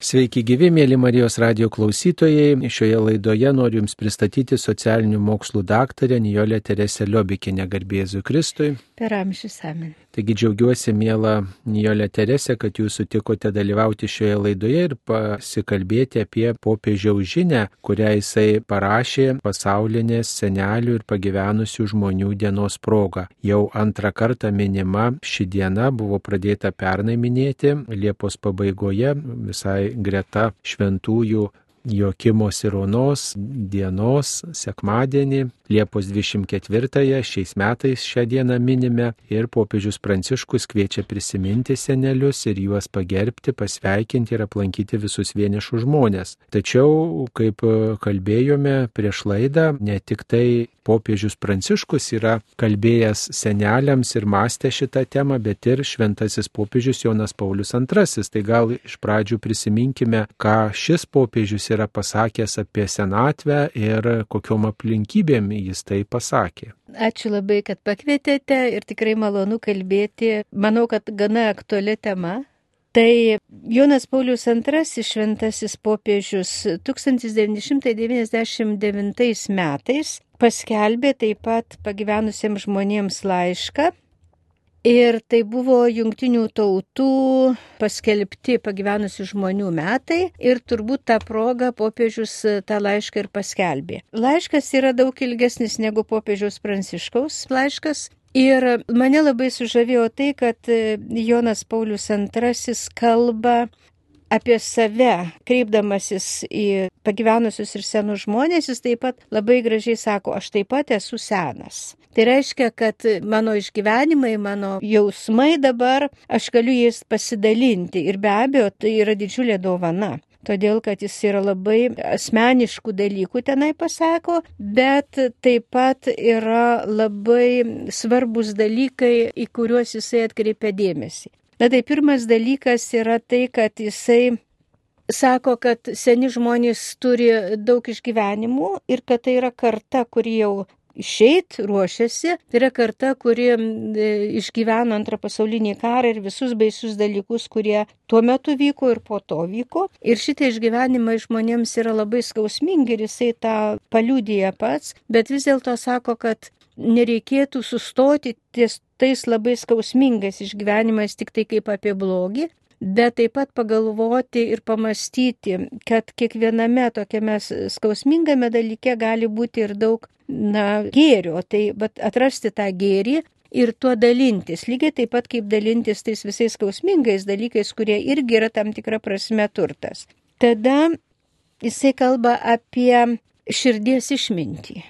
Sveiki gyvi, mėly Marijos radio klausytojai. Šioje laidoje noriu Jums pristatyti socialinių mokslų daktarę Nijolę Teresę Liobikinę garbėzų Kristui. Per amžius amen. Taigi džiaugiuosi, mėla Nijolė Teresė, kad Jūs sutikote dalyvauti šioje laidoje ir pasikalbėti apie popiežiaus žinę, kurią Jisai parašė pasaulinės senelių ir pagyvenusių žmonių dienos proga. Jau antrą kartą minima ši diena buvo pradėta pernai minėti Liepos pabaigoje visai greta šventųjų Jokimo Sironos dienos sekmadienį, Liepos 24-ąją šiais metais šią dieną minime ir popiežius Pranciškus kviečia prisiminti senelius ir juos pagerbti, pasveikinti ir aplankyti visus vienišus žmonės. Tačiau, kaip kalbėjome prieš laidą, ne tik tai popiežius Pranciškus yra kalbėjęs seneliams ir mąstė šitą temą, bet ir šventasis popiežius Jonas Paulius II. Tai gal iš pradžių prisiminkime, ką šis popiežius yra pasakęs apie senatvę ir kokiom aplinkybėm jis tai pasakė. Ačiū labai, kad pakvietėte ir tikrai malonu kalbėti. Manau, kad gana aktuali tema. Tai Jonas Paulius II šventasis popiežius 1999 metais paskelbė taip pat pagyvenusiems žmonėms laišką, Ir tai buvo jungtinių tautų paskelbti pagyvenusių žmonių metai ir turbūt tą progą popiežius tą laišką ir paskelbė. Laiškas yra daug ilgesnis negu popiežiaus pranciškaus laiškas. Ir mane labai sužavėjo tai, kad Jonas Paulius II kalba apie save, kreipdamasis į pagyvenusius ir senus žmonės, jis taip pat labai gražiai sako, aš taip pat esu senas. Tai reiškia, kad mano išgyvenimai, mano jausmai dabar, aš galiu jais pasidalinti ir be abejo tai yra didžiulė dovana. Todėl, kad jis yra labai asmeniškų dalykų tenai pasako, bet taip pat yra labai svarbus dalykai, į kuriuos jisai atkreipia dėmesį. Na tai pirmas dalykas yra tai, kad jisai sako, kad seni žmonės turi daug išgyvenimų ir kad tai yra karta, kuri jau išeit ruošiasi. Tai yra karta, kuri e, išgyveno antrą pasaulinį karą ir visus baisius dalykus, kurie tuo metu vyko ir po to vyko. Ir šitie išgyvenimai žmonėms yra labai skausmingi ir jisai tą paliūdėja pats, bet vis dėlto sako, kad nereikėtų sustoti ties tais labai skausmingais išgyvenimais tik tai kaip apie blogį, bet taip pat pagalvoti ir pamastyti, kad kiekviename tokiame skausmingame dalyke gali būti ir daug na, gėrio, tai atrasti tą gėrį ir tuo dalintis, lygiai taip pat kaip dalintis tais visais skausmingais dalykais, kurie irgi yra tam tikra prasme turtas. Tada jisai kalba apie širdies išmintį.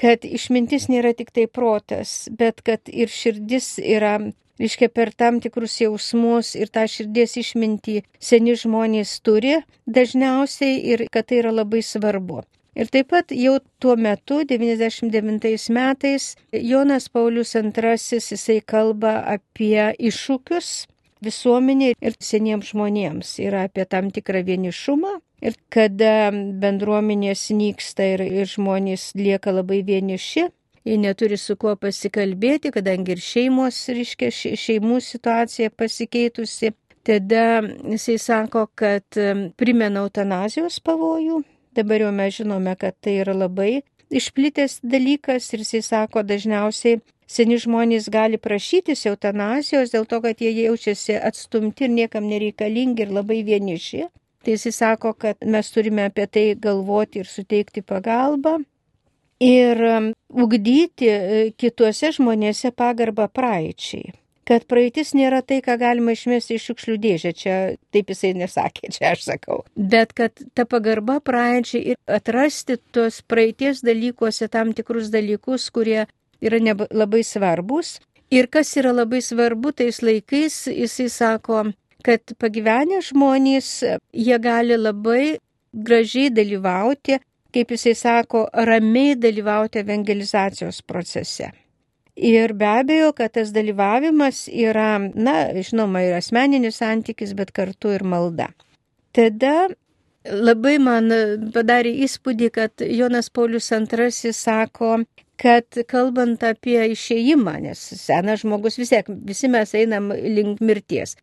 Kad išmintis nėra tik tai protas, bet kad ir širdis yra reiškia per tam tikrus jausmus ir tą širdies išmintį seni žmonės turi dažniausiai ir kad tai yra labai svarbu. Ir taip pat jau tuo metu, 99 metais, Jonas Paulius II jisai kalba apie iššūkius visuomenė ir seniems žmonėms yra apie tam tikrą vienišumą ir kada bendruomenės nyksta ir, ir žmonės lieka labai vieniši, jie neturi su kuo pasikalbėti, kadangi ir šeimos, reiškia, šeimų situacija pasikeitusi. Tada jisai sako, kad primena eutanazijos pavojų. Dabar jau mes žinome, kad tai yra labai išplitęs dalykas ir jisai sako, dažniausiai seni žmonės gali prašytis eutanazijos dėl to, kad jie jaučiasi atstumti ir niekam nereikalingi ir labai vieniši. Tai jisai sako, kad mes turime apie tai galvoti ir suteikti pagalbą ir um, ugdyti e, kituose žmonėse pagarbą praeičiai. Kad praeitis nėra tai, ką galima išmesti iš šiukšlių dėžę, čia taip jisai nesakė, čia aš sakau. Bet kad ta pagarba praeičiai ir atrasti tos praeities dalykuose tam tikrus dalykus, kurie yra labai svarbus. Ir kas yra labai svarbu tais laikais, jisai sako, kad pagyvenę žmonės, jie gali labai gražiai dalyvauti kaip jisai sako, ramiai dalyvauti evangelizacijos procese. Ir be abejo, kad tas dalyvavimas yra, na, žinoma, ir asmeninis santykis, bet kartu ir malda. Tada labai man padarė įspūdį, kad Jonas Paulius II sako, kad kalbant apie išėjimą, nes senas žmogus vis tiek, visi mes einam link mirties.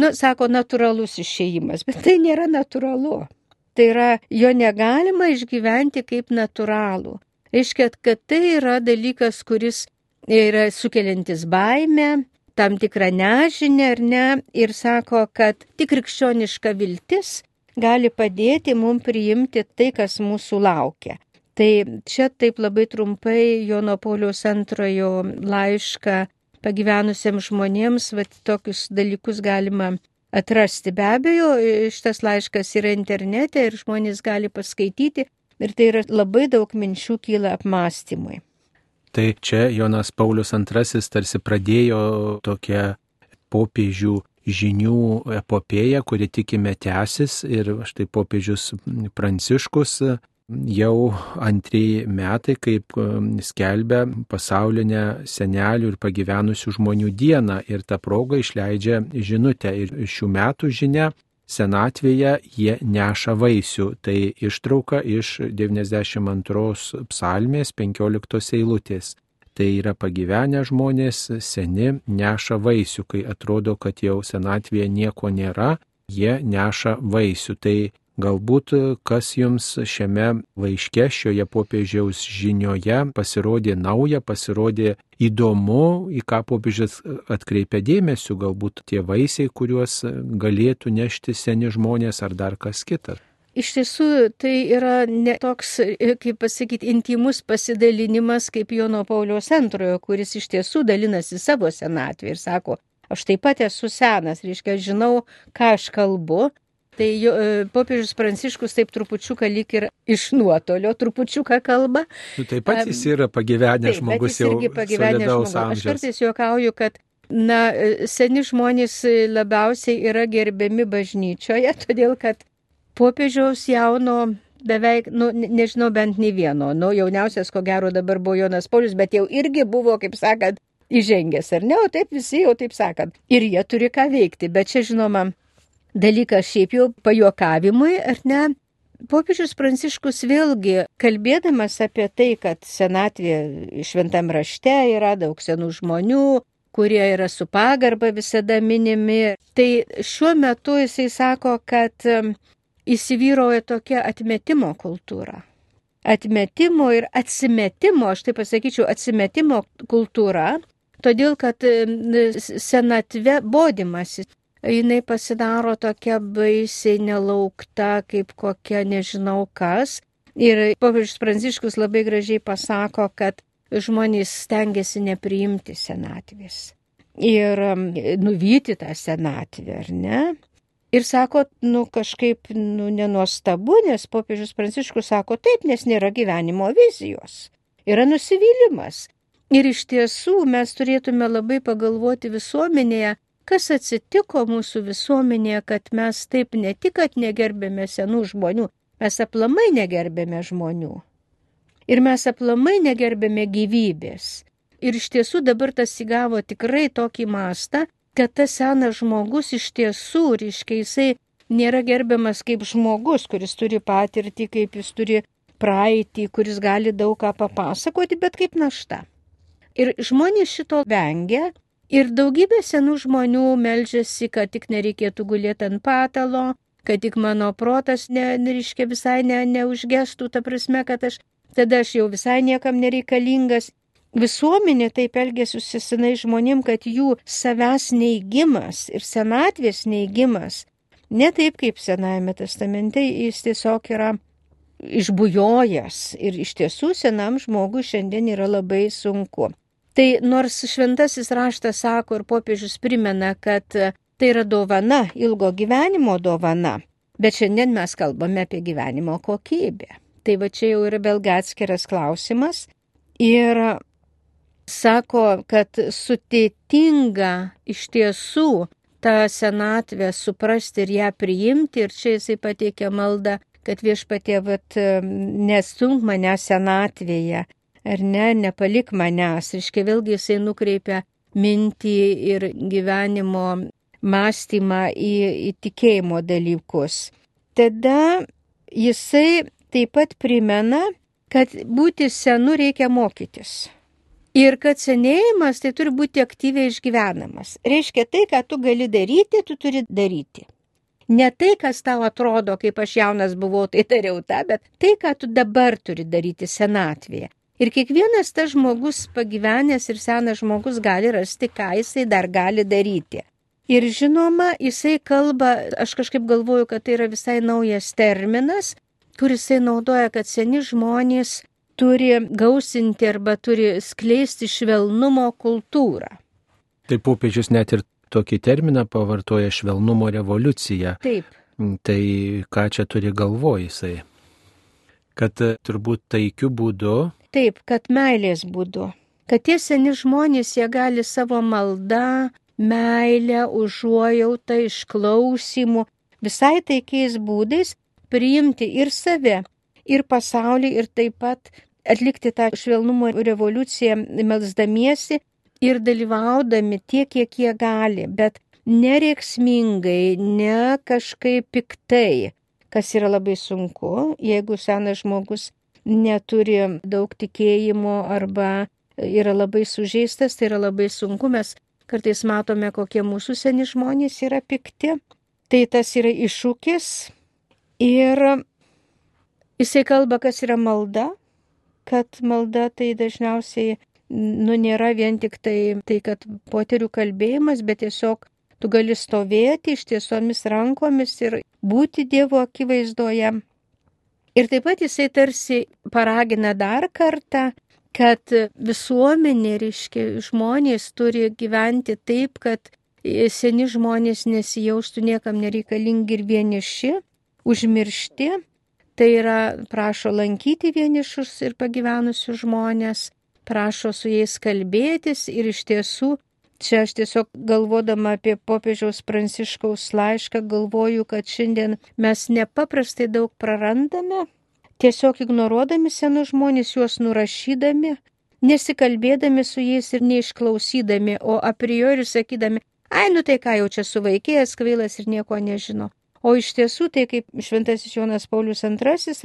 nu, sako, natūralus išėjimas, bet tai nėra natūralu. Tai yra, jo negalima išgyventi kaip natūralų. Reiškia, kad tai yra dalykas, kuris yra sukeliantis baimę, tam tikrą nežinę ar ne, ir sako, kad tik krikščioniška viltis gali padėti mums priimti tai, kas mūsų laukia. Tai čia taip labai trumpai Jono Pauliaus antrojo laišką pagyvenusiems žmonėms, va, tokius dalykus galima atrasti. Be abejo, šitas laiškas yra internete ir žmonės gali paskaityti ir tai yra labai daug minčių kyla apmąstymui. Tai čia Jonas Paulius II tarsi pradėjo tokią popiežių žinių epopėją, kuri tikime tęsis ir štai popiežius Pranciškus jau antrieji metai, kaip um, skelbia pasaulinę senelių ir pagyvenusių žmonių dieną ir tą progą išleidžia žinutę. Ir šių metų žinia senatvėje jie neša vaisių. Tai ištrauka iš 92 psalmės 15 eilutės. Tai yra pagyvenę žmonės, seni, neša vaisių, kai atrodo, kad jau senatvėje nieko nėra, jie neša vaisių. Tai Galbūt kas jums šiame laiške, šioje popiežiaus žinioje pasirodė nauja, pasirodė įdomu, į ką popiežius atkreipia dėmesio, galbūt tie vaisiai, kuriuos galėtų nešti seni žmonės ar dar kas kitas. Iš tiesų, tai yra ne toks, kaip pasakyti, intimus pasidalinimas kaip Jono Pauliaus antrojo, kuris iš tiesų dalinasi savo senatvį ir sako, aš taip pat esu senas, reiškia, žinau, ką aš kalbu, Tai jo, e, popiežius Pranciškus taip trupučiuką lyg ir iš nuotolio trupučiuką kalba. Nu, taip pat jis yra pagyvenęs taip, žmogus jau. Irgi pagyvenęs žmogus. Amžiaus. Aš kartais juokauju, kad na, e, seni žmonės labiausiai yra gerbiami bažnyčioje, todėl kad popiežiaus jauno beveik, nu, nežinau, bent ne vieno. Nu, jauniausias, ko gero, dabar buvo Jonas Paulius, bet jau irgi buvo, kaip sakant, įžengęs, ar ne, o taip visi jau taip sakant. Ir jie turi ką veikti, bet čia, žinoma, dalykas šiaip jau pajuokavimui, ar ne? Popiežius Pranciškus vėlgi, kalbėdamas apie tai, kad senatvė šventam rašte yra daug senų žmonių, kurie yra su pagarba visada minimi, tai šiuo metu jisai sako, kad įsivyroja tokia atmetimo kultūra. Atmetimo ir atsimetimo, aš tai pasakyčiau, atsimetimo kultūra, todėl kad senatve bodimasis jinai pasidaro tokia baisiai nelaukta, kaip kokia nežinau kas. Ir popiežius Pranciškus labai gražiai pasako, kad žmonės stengiasi nepriimti senatvės. Ir um, nuvyti tą senatvę, ar ne? Ir sako, nu kažkaip, nu nenuostabu, nes popiežius Pranciškus sako taip, nes nėra gyvenimo vizijos. Yra nusivylimas. Ir iš tiesų mes turėtume labai pagalvoti visuomenėje, kas atsitiko mūsų visuomenėje, kad mes taip ne tik, kad negerbėme senų žmonių, mes aplamai negerbėme žmonių. Ir mes aplamai negerbėme gyvybės. Ir iš tiesų dabar tas įgavo tikrai tokį mastą, kad tas senas žmogus iš tiesų, reiškia, jisai nėra gerbiamas kaip žmogus, kuris turi patirtį, kaip jis turi praeitį, kuris gali daug ką papasakoti, bet kaip našta. Ir žmonės šito vengia Ir daugybė senų žmonių melžiasi, kad tik nereikėtų gulėti ant patalo, kad tik mano protas ne, reiškia visai ne, neužgestų, ta prasme, kad aš tada aš jau visai niekam nereikalingas. Visuomenė taip elgėsi su senai žmonėm, kad jų savęs neįgymas ir senatvės neįgymas, ne taip kaip Senajame testamente, jis tiesiog yra išbujojęs ir iš tiesų senam žmogui šiandien yra labai sunku. Tai nors šventasis raštas sako ir popiežius primena, kad tai yra dovana, ilgo gyvenimo dovana, bet šiandien mes kalbame apie gyvenimo kokybę. Tai va čia jau yra belga atskiras klausimas. Ir sako, kad sudėtinga iš tiesų tą senatvę suprasti ir ją priimti. Ir čia jisai pateikė maldą, kad viešpatie, vat, nesunk mane senatvėje, ar ne, nepalik manęs. Iškia vėlgi jisai nukreipia mintį ir gyvenimo mąstymą į, į tikėjimo dalykus. Tada jisai taip pat primena, kad būti senu reikia mokytis. Ir kad senėjimas tai turi būti aktyviai išgyvenamas. Reiškia, tai, ką tu gali daryti, tu turi daryti. Ne tai, kas tau atrodo, kaip aš jaunas buvau, tai dariau tą, bet tai, ką tu dabar turi daryti senatvėje. Ir kiekvienas tas žmogus pagyvenęs ir senas žmogus gali rasti, ką jisai dar gali daryti. Ir žinoma, jisai kalba, aš kažkaip galvoju, kad tai yra visai naujas terminas, kur jisai naudoja, kad seni žmonės turi gausinti arba turi skleisti švelnumo kultūrą. Tai popiežius net ir tokį terminą pavartoja švelnumo revoliucija. Taip. Tai ką čia turi galvoj jisai? Kad e, turbūt taikiu būdu. Taip, kad meilės būdu. Kad tie seni žmonės, jie gali savo maldą, meilę, užuojautą, išklausimų, visai taikiais būdais priimti ir save, ir pasaulį, ir taip pat atlikti tą švelnumo revoliuciją melsdamiesi ir dalyvaudami tiek, kiek jie gali, bet nereiksmingai, ne kažkaip piktai, kas yra labai sunku, jeigu senas žmogus neturi daug tikėjimo arba yra labai sužeistas, tai yra labai sunku, mes kartais matome, kokie mūsų seni žmonės yra pikti. Tai tas yra iššūkis ir jisai kalba, kas yra malda, kad malda tai dažniausiai, nu, nėra vien tik tai, tai kad poterių kalbėjimas, bet tiesiog tu gali stovėti ištiesomis rankomis ir būti Dievo akivaizdoje. Ir taip pat jisai tarsi paragina dar kartą, kad visuomenė, reiškia, žmonės turi gyventi taip, kad seni žmonės nesijaustų niekam nereikalingi ir vieniši, užmiršti, Tai yra prašo lankyti vienišus ir pagyvenusius žmonės, prašo su jais kalbėtis ir iš tiesų Čia aš tiesiog galvodama apie popiežiaus pranciškaus laišką galvoju, kad šiandien mes nepaprastai daug prarandame, tiesiog ignoruodami senus žmonės, juos nurašydami, nesikalbėdami su jais ir neišklausydami, o a priori sakydami, ai nu tai ką jau čia suvaikėjęs kvailas ir nieko nežino. O iš tiesų, tai kaip Šventasis Jonas Paulius II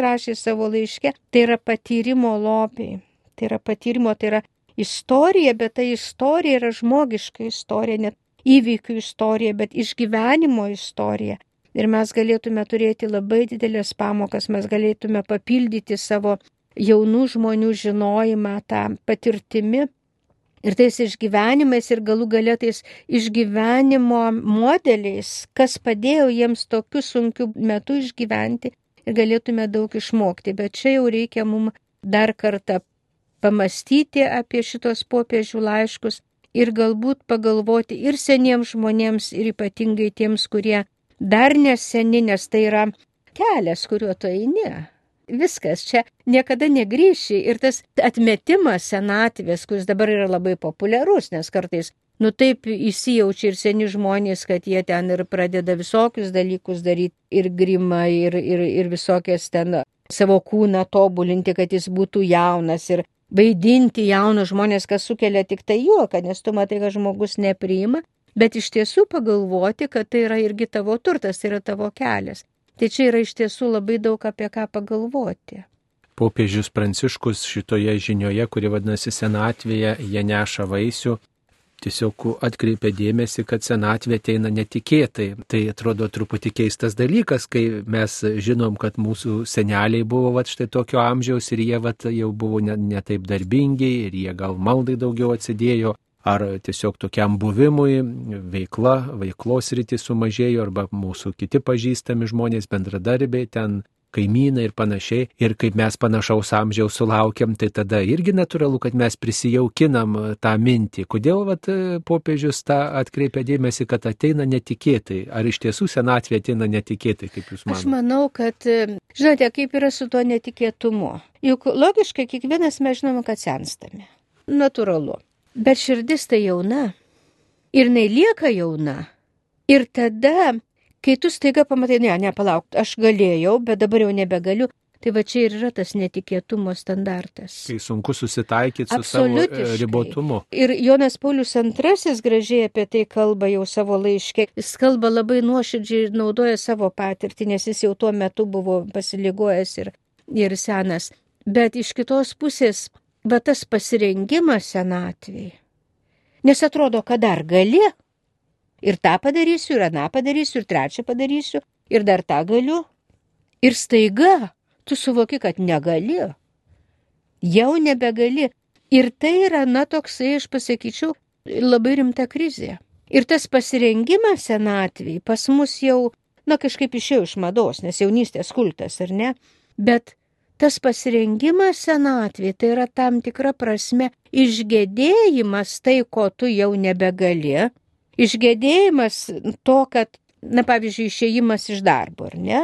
rašė savo laiške, tai yra patyrimo lopiai. Tai yra patyrimo, tai yra istorija, bet ta istorija yra žmogiška istorija, net įvykių istorija, bet išgyvenimo istorija. Ir mes galėtume turėti labai didelės pamokas, mes galėtume papildyti savo jaunų žmonių žinojimą tą patirtimi ir tais išgyvenimais ir galų galėtais išgyvenimo modeliais, kas padėjo jiems tokiu sunkiu metu išgyventi ir galėtume daug išmokti. Bet čia jau reikia mums dar kartą pamastyti apie šitos popiežių laiškus ir galbūt pagalvoti ir seniems žmonėms, ir ypatingai tiems, kurie dar neseni, nes tai yra kelias, kuriuo tu eini viskas, čia niekada negryši. Ir tas atmetimas senatvės, kuris dabar yra labai populiarus, nes kartais, nu taip įsijaučia ir seni žmonės, kad jie ten ir pradeda visokius dalykus daryti, ir grimą, ir, ir, ir visokias ten savo kūną tobulinti, kad jis būtų jaunas. Ir vaidinti jaunus žmonės, kas sukelia tik tai juoką, nes tu matai, kad žmogus nepriima, bet iš tiesų pagalvoti, kad tai yra irgi tavo turtas, tai yra tavo kelias. Tai čia yra iš tiesų labai daug apie ką pagalvoti. Popiežius Pranciškus šitoje žinioje, kuri vadinasi senatvėje, jie neša vaisių, tiesiog atkreipia dėmesį, kad senatvė ateina netikėtai. Tai atrodo truputį keistas dalykas, kai mes žinom, kad mūsų seneliai buvo vat, štai tokio amžiaus ir jie vat, jau buvo netaip ne, ne darbingi ir jie gal maldai daugiau atsidėjo ar tiesiog tokiam buvimui veikla, veiklos rytis sumažėjo, arba mūsų kiti pažįstami žmonės, bendradarbiai ten kaimynai ir panašiai. Ir kaip mes panašaus amžiaus sulaukiam, tai tada irgi natūralu, kad mes prisijaukinam tą mintį. Kodėl vat, popiežius tą atkreipia dėmesį, kad ateina netikėtai? Ar iš tiesų senatvė ateina netikėtai, kaip jūs manote? Aš manau, kad, žinote, kaip yra su tuo netikėtumu. Juk logiškai kiekvienas mes žinome, kad senstame. Natūralu. Bet širdis tai jauna. Ir jinai lieka jauna. Ir tada, kai tu staiga pamatai, ne, nepalauk, aš galėjau, bet dabar jau nebegaliu. Tai va čia ir yra tas netikėtumo standartas. Tai sunku susitaikyti su savo e, ribotumu. Ir Jonas Paulius II gražiai apie tai kalba jau savo laiške. Jis kalba labai nuoširdžiai ir naudoja savo patirtį, nes jis jau tuo metu buvo pasiligojęs ir, ir senas. Bet iš kitos pusės va tas pasirengimas senatviai. Nes atrodo, kad dar gali. Ir tą padarysiu, ir aną padarysiu, ir trečią padarysiu, ir dar tą galiu. Ir staiga tu suvoki, kad negali. Jau nebegali. Ir tai yra, na, toksai, aš pasakyčiau, labai rimta krizė. Ir tas pasirengimas senatviai pas mus jau, na, kažkaip išėjo iš mados, nes jaunystės kultas, ar ne? Bet tas pasirengimas senatvė, tai yra tam tikra prasme išgėdėjimas tai, ko tu jau nebegali, išgėdėjimas to, kad, na pavyzdžiui, išėjimas iš darbo, ar ne?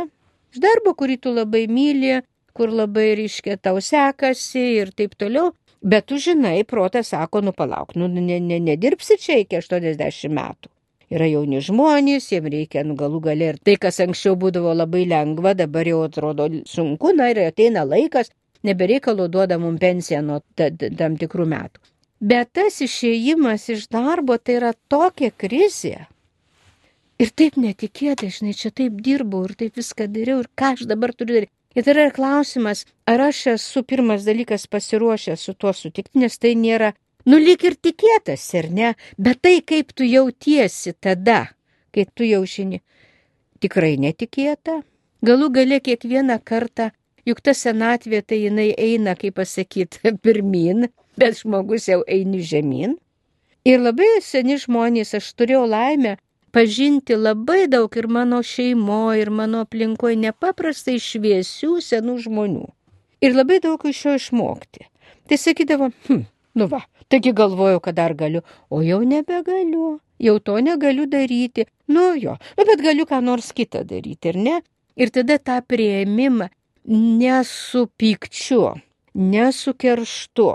Iš darbo, kurį tu labai myli, kur labai ryškia tau sekasi ir taip toliau. Bet tu žinai, protas sako, nu palauk, nu ne, ne, nedirbsi čia iki 80 metų yra jauni žmonės, jiems reikia nu, galų galę ir tai, kas anksčiau būdavo labai lengva, dabar jau atrodo sunku, na ir ateina laikas, nebereikalo duoda mums pensiją nuo tam tikrų metų. Bet tas išėjimas iš darbo tai yra tokia krizė. Ir taip netikėtai, žinai, čia taip dirbau ir taip viską dariau ir ką aš dabar turiu daryti. Ir tai yra klausimas, ar aš esu pirmas dalykas pasiruošęs su tuo sutikti, nes tai nėra Nu, lyg ir tikėtas, ar ne? Bet tai, kaip tu jautiesi tada, kai tu jau žini, tikrai netikėta. Galų gale kiekvieną kartą, juk ta senatvė tai jinai eina, kaip pasakyti, pirmin, bet žmogus jau eini žemyn. Ir labai seni žmonės, aš turėjau laimę pažinti labai daug ir mano šeimoje, ir mano aplinkoje nepaprastai šviesių senų žmonių. Ir labai daug iš jo išmokti. Tai sakydavo, hm, Nu va, taigi galvojau, kad dar galiu, o jau nebegaliu, jau to negaliu daryti. Nu jo, nu bet galiu ką nors kitą daryti, ir ne? Ir tada tą prieimimą nesu pykčiu, nesu kerštu,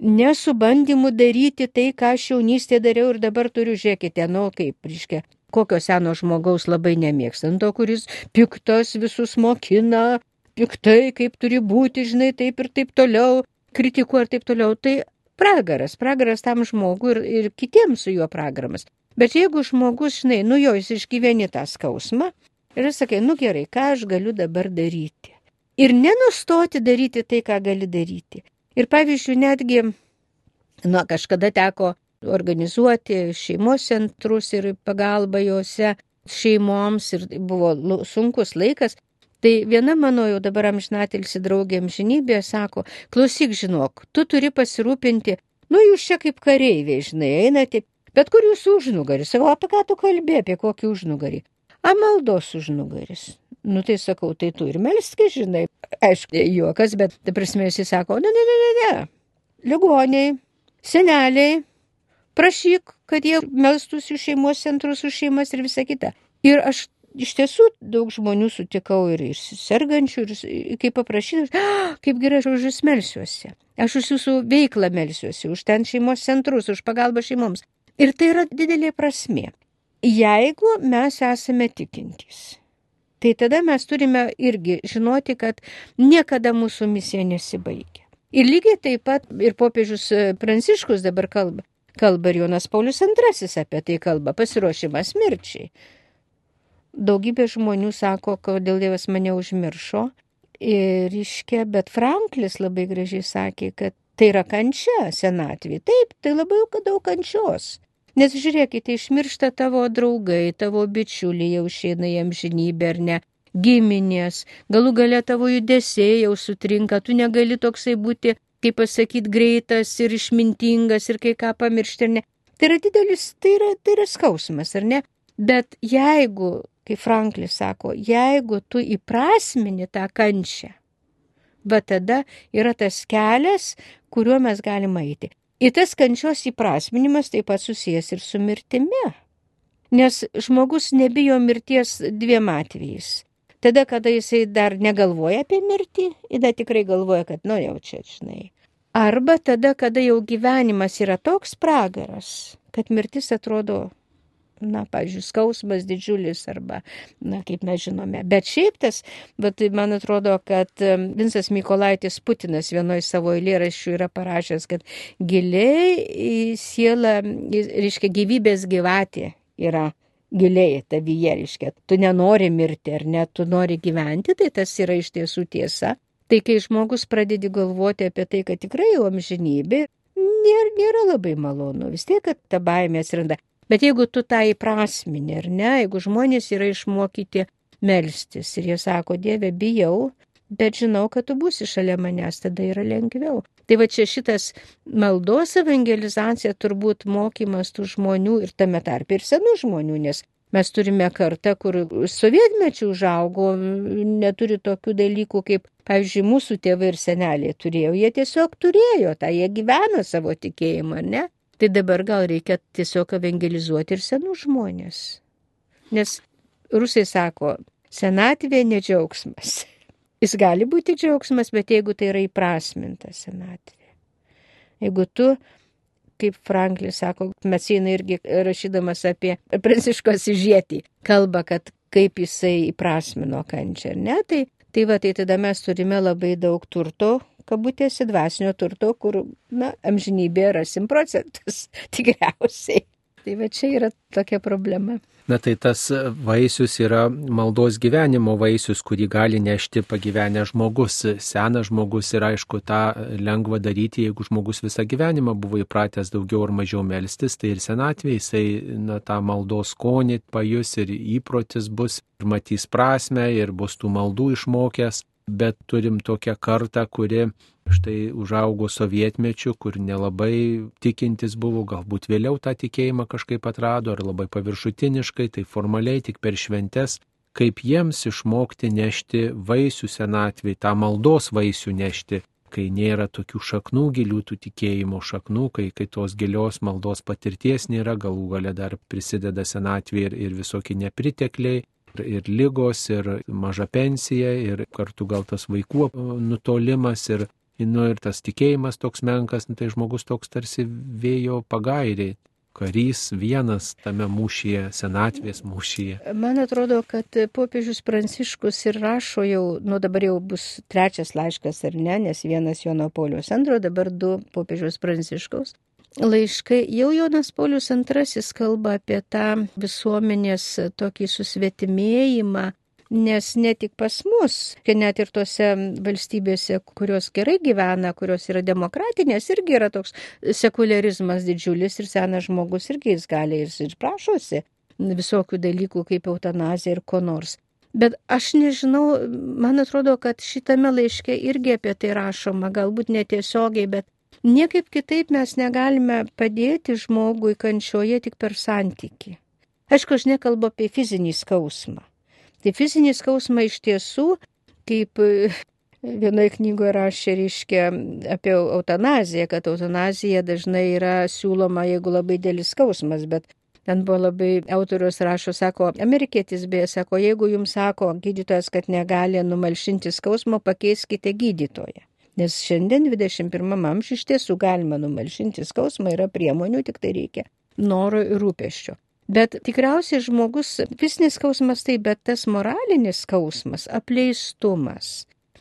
nesu bandymu daryti tai, ką aš jaunystėje dariau ir dabar turiu, žiūrėkite, nu kaip, reiškia, kokio seno žmogaus labai nemėgstant, to, kuris piktas visus mokina, piktai, kaip turi būti, žinai, taip ir taip toliau, kritikuoja ir taip toliau. Tai pragaras, pragaras tam žmogui ir, ir kitiems su juo pragaramas. Bet jeigu žmogus, žinai, nu jo, jis išgyveni tą skausmą ir jis sakai, nu gerai, ką aš galiu dabar daryti. Ir nenustoti daryti tai, ką gali daryti. Ir pavyzdžiui, netgi, nu, kažkada teko organizuoti šeimos centrus ir pagalbą juose šeimoms ir buvo sunkus laikas, Tai viena mano jau dabar amžinatilsi draugė amžinybė sako, klausyk, žinok, tu turi pasirūpinti, nu jūs čia kaip kareiviai, žinai, einate, bet kur jūsų užnugaris, savo apie ką tu kalbė, apie kokį užnugarį. Amaldos užnugaris. Nu tai sakau, tai tu ir melski, žinai. Aišku, juokas, bet, tai prasme, jis sako, ne, ne, ne, ne, ne. Ligoniai, seneliai, prašyk, kad jie melstųsi šeimos centrus už šeimas ir visa kita. Ir aš iš tiesų daug žmonių sutikau ir, ir sergančių, ir kaip paprašytas, ah, kaip gerai aš už jūs melsiuosi. Aš už jūsų veiklą melsiuosi, už ten šeimos centrus, už pagalbą šeimoms. Ir tai yra didelė prasme. Jeigu mes esame tikintys, tai tada mes turime irgi žinoti, kad niekada mūsų misija nesibaigia. Ir lygiai taip pat ir popiežius Pranciškus dabar kalba. Kalba ir Jonas Paulius II apie tai kalba, pasiruošimas mirčiai. Daugybė žmonių sako, kodėl Dievas mane užmiršo. Ir iškia, bet Franklis labai gražiai sakė, kad tai yra kančia senatvė. Taip, tai labai daug kančios. Nes žiūrėkite, išmiršta tavo draugai, tavo bičiuliai jau išeina į amžinybę ar ne, giminės, galų gale tavo judesiai jau sutrinka, tu negali toksai būti, kaip pasakyti, greitas ir išmintingas ir kai ką pamiršti ar ne. Tai yra didelis, tai yra, tai yra skausmas, ar ne? Bet jeigu kaip Franklis sako, jeigu tu įprasmini tą kančią, va tada yra tas kelias, kuriuo mes galime eiti. Ir tas kančios įprasminimas taip pat susijęs ir su mirtimi. Nes žmogus nebijo mirties dviem atvejais. Tada, kada jisai dar negalvoja apie mirtį, tada tikrai galvoja, kad, nu jau čia, žinai. Arba tada, kada jau gyvenimas yra toks pragaras, kad mirtis atrodo na, pavyzdžiui, skausmas didžiulis arba, na, kaip mes žinome. Bet šiaip tas, bet man atrodo, kad Vinsas Mykolaitis Putinas vienoje savo eilėraščių yra parašęs, kad giliai į sielą, reiškia, gyvybės gyvatė yra giliai tavyje, reiškia, tu nenori mirti ar net tu nori gyventi, tai tas yra iš tiesų tiesa. Tai kai žmogus pradedi galvoti apie tai, kad tikrai jau amžinybė, nėra, nėra labai malonu, vis tiek, kad ta baimė atsiranda. Bet jeigu tu tą įprasmini, ar ne, jeigu žmonės yra išmokyti melstis ir jie sako, Dieve, bijau, bet žinau, kad tu būsi šalia manęs, tada yra lengviau. Tai va čia šitas maldos evangelizacija turbūt mokymas tų žmonių ir tame tarp ir senų žmonių, nes mes turime kartą, kur sovietmečių užaugo, neturi tokių dalykų, kaip, pavyzdžiui, mūsų tėvai ir seneliai turėjo. Jie tiesiog turėjo tą, jie gyveno savo tikėjimą, ne? Tai dabar gal reikia tiesiog evangelizuoti ir senų žmonės. Nes rusai sako, senatvė nedžiaugsmas. Jis gali būti džiaugsmas, bet jeigu tai yra įprasminta senatvė. Jeigu tu, kaip Franklis sako, Mesina irgi rašydamas apie Pranciškos įžietį, kalba, kad kaip jisai įprasmino kančią, ne, tai, tai va, tai tada mes turime labai daug turto, kabutėse dvasinio turto, kur, na, amžinybėje rasim procentus, tikriausiai. Tai va čia yra tokia problema. Na tai tas vaisius yra maldos gyvenimo vaisius, kurį gali nešti pagyvenęs žmogus. Senas žmogus ir aišku, tą lengva daryti, jeigu žmogus visą gyvenimą buvo įpratęs daugiau ar mažiau melstis, tai ir senatvėje jisai na, tą maldos skonį pajus ir įprotis bus, ir matys prasme, ir bus tų maldų išmokęs bet turim tokią kartą, kuri štai užaugo sovietmečiu, kur nelabai tikintis buvo, galbūt vėliau tą tikėjimą kažkaip atrado, ar labai paviršutiniškai, tai formaliai tik per šventes, kaip jiems išmokti nešti vaisių senatvį, tą maldos vaisių nešti, kai nėra tokių šaknų gilių tų tikėjimo šaknų, kai, kai tos gilios maldos patirties nėra, galų gale dar prisideda senatvė ir, ir visokie nepritekliai, ir lygos, ir maža pensija, ir kartu gal tas vaikų nutolimas, ir, nu, ir tas tikėjimas toks menkas, nu, tai žmogus toks tarsi vėjo pagairiai. Karys vienas tame mūšyje, senatvės mūšyje. Man atrodo, kad popiežius Pranciškus ir rašo jau, nu dabar jau bus trečias laiškas ar ne, nes vienas Jono Paulius antro, dabar du popiežius Pranciškaus laiškai jau Jonas Paulius II kalba apie tą visuomenės tokį susvetimėjimą, nes ne tik pas mus, net ir tose valstybėse, kurios gerai gyvena, kurios yra demokratinės, irgi yra toks sekularizmas didžiulis ir senas žmogus irgi jis gali ir, ir prašosi visokių dalykų kaip eutanazija ir ko nors. Bet aš nežinau, man atrodo, kad šitame laiške irgi apie tai rašoma, galbūt netiesiogiai, bet Niekaip kitaip mes negalime padėti žmogui kančioje tik per santyki. Aišku, aš nekalbu apie fizinį skausmą. Tai fizinį skausmą iš tiesų, kaip e, vienoje knygoje rašė, reiškia apie eutanaziją, kad eutanazija dažnai yra siūloma, jeigu labai dėlis skausmas, bet ten buvo labai autorius rašo, sako, amerikietis beje, sako, jeigu jums sako gydytojas, kad negali numalšinti skausmo, pakeiskite gydytoją. Nes šiandien 21 amžiuje iš tiesų galima numalšinti skausmą, yra priemonių, tik tai reikia noro ir rūpeščio. Bet tikriausiai žmogus, fizinis skausmas tai, bet tas moralinis skausmas, apleistumas,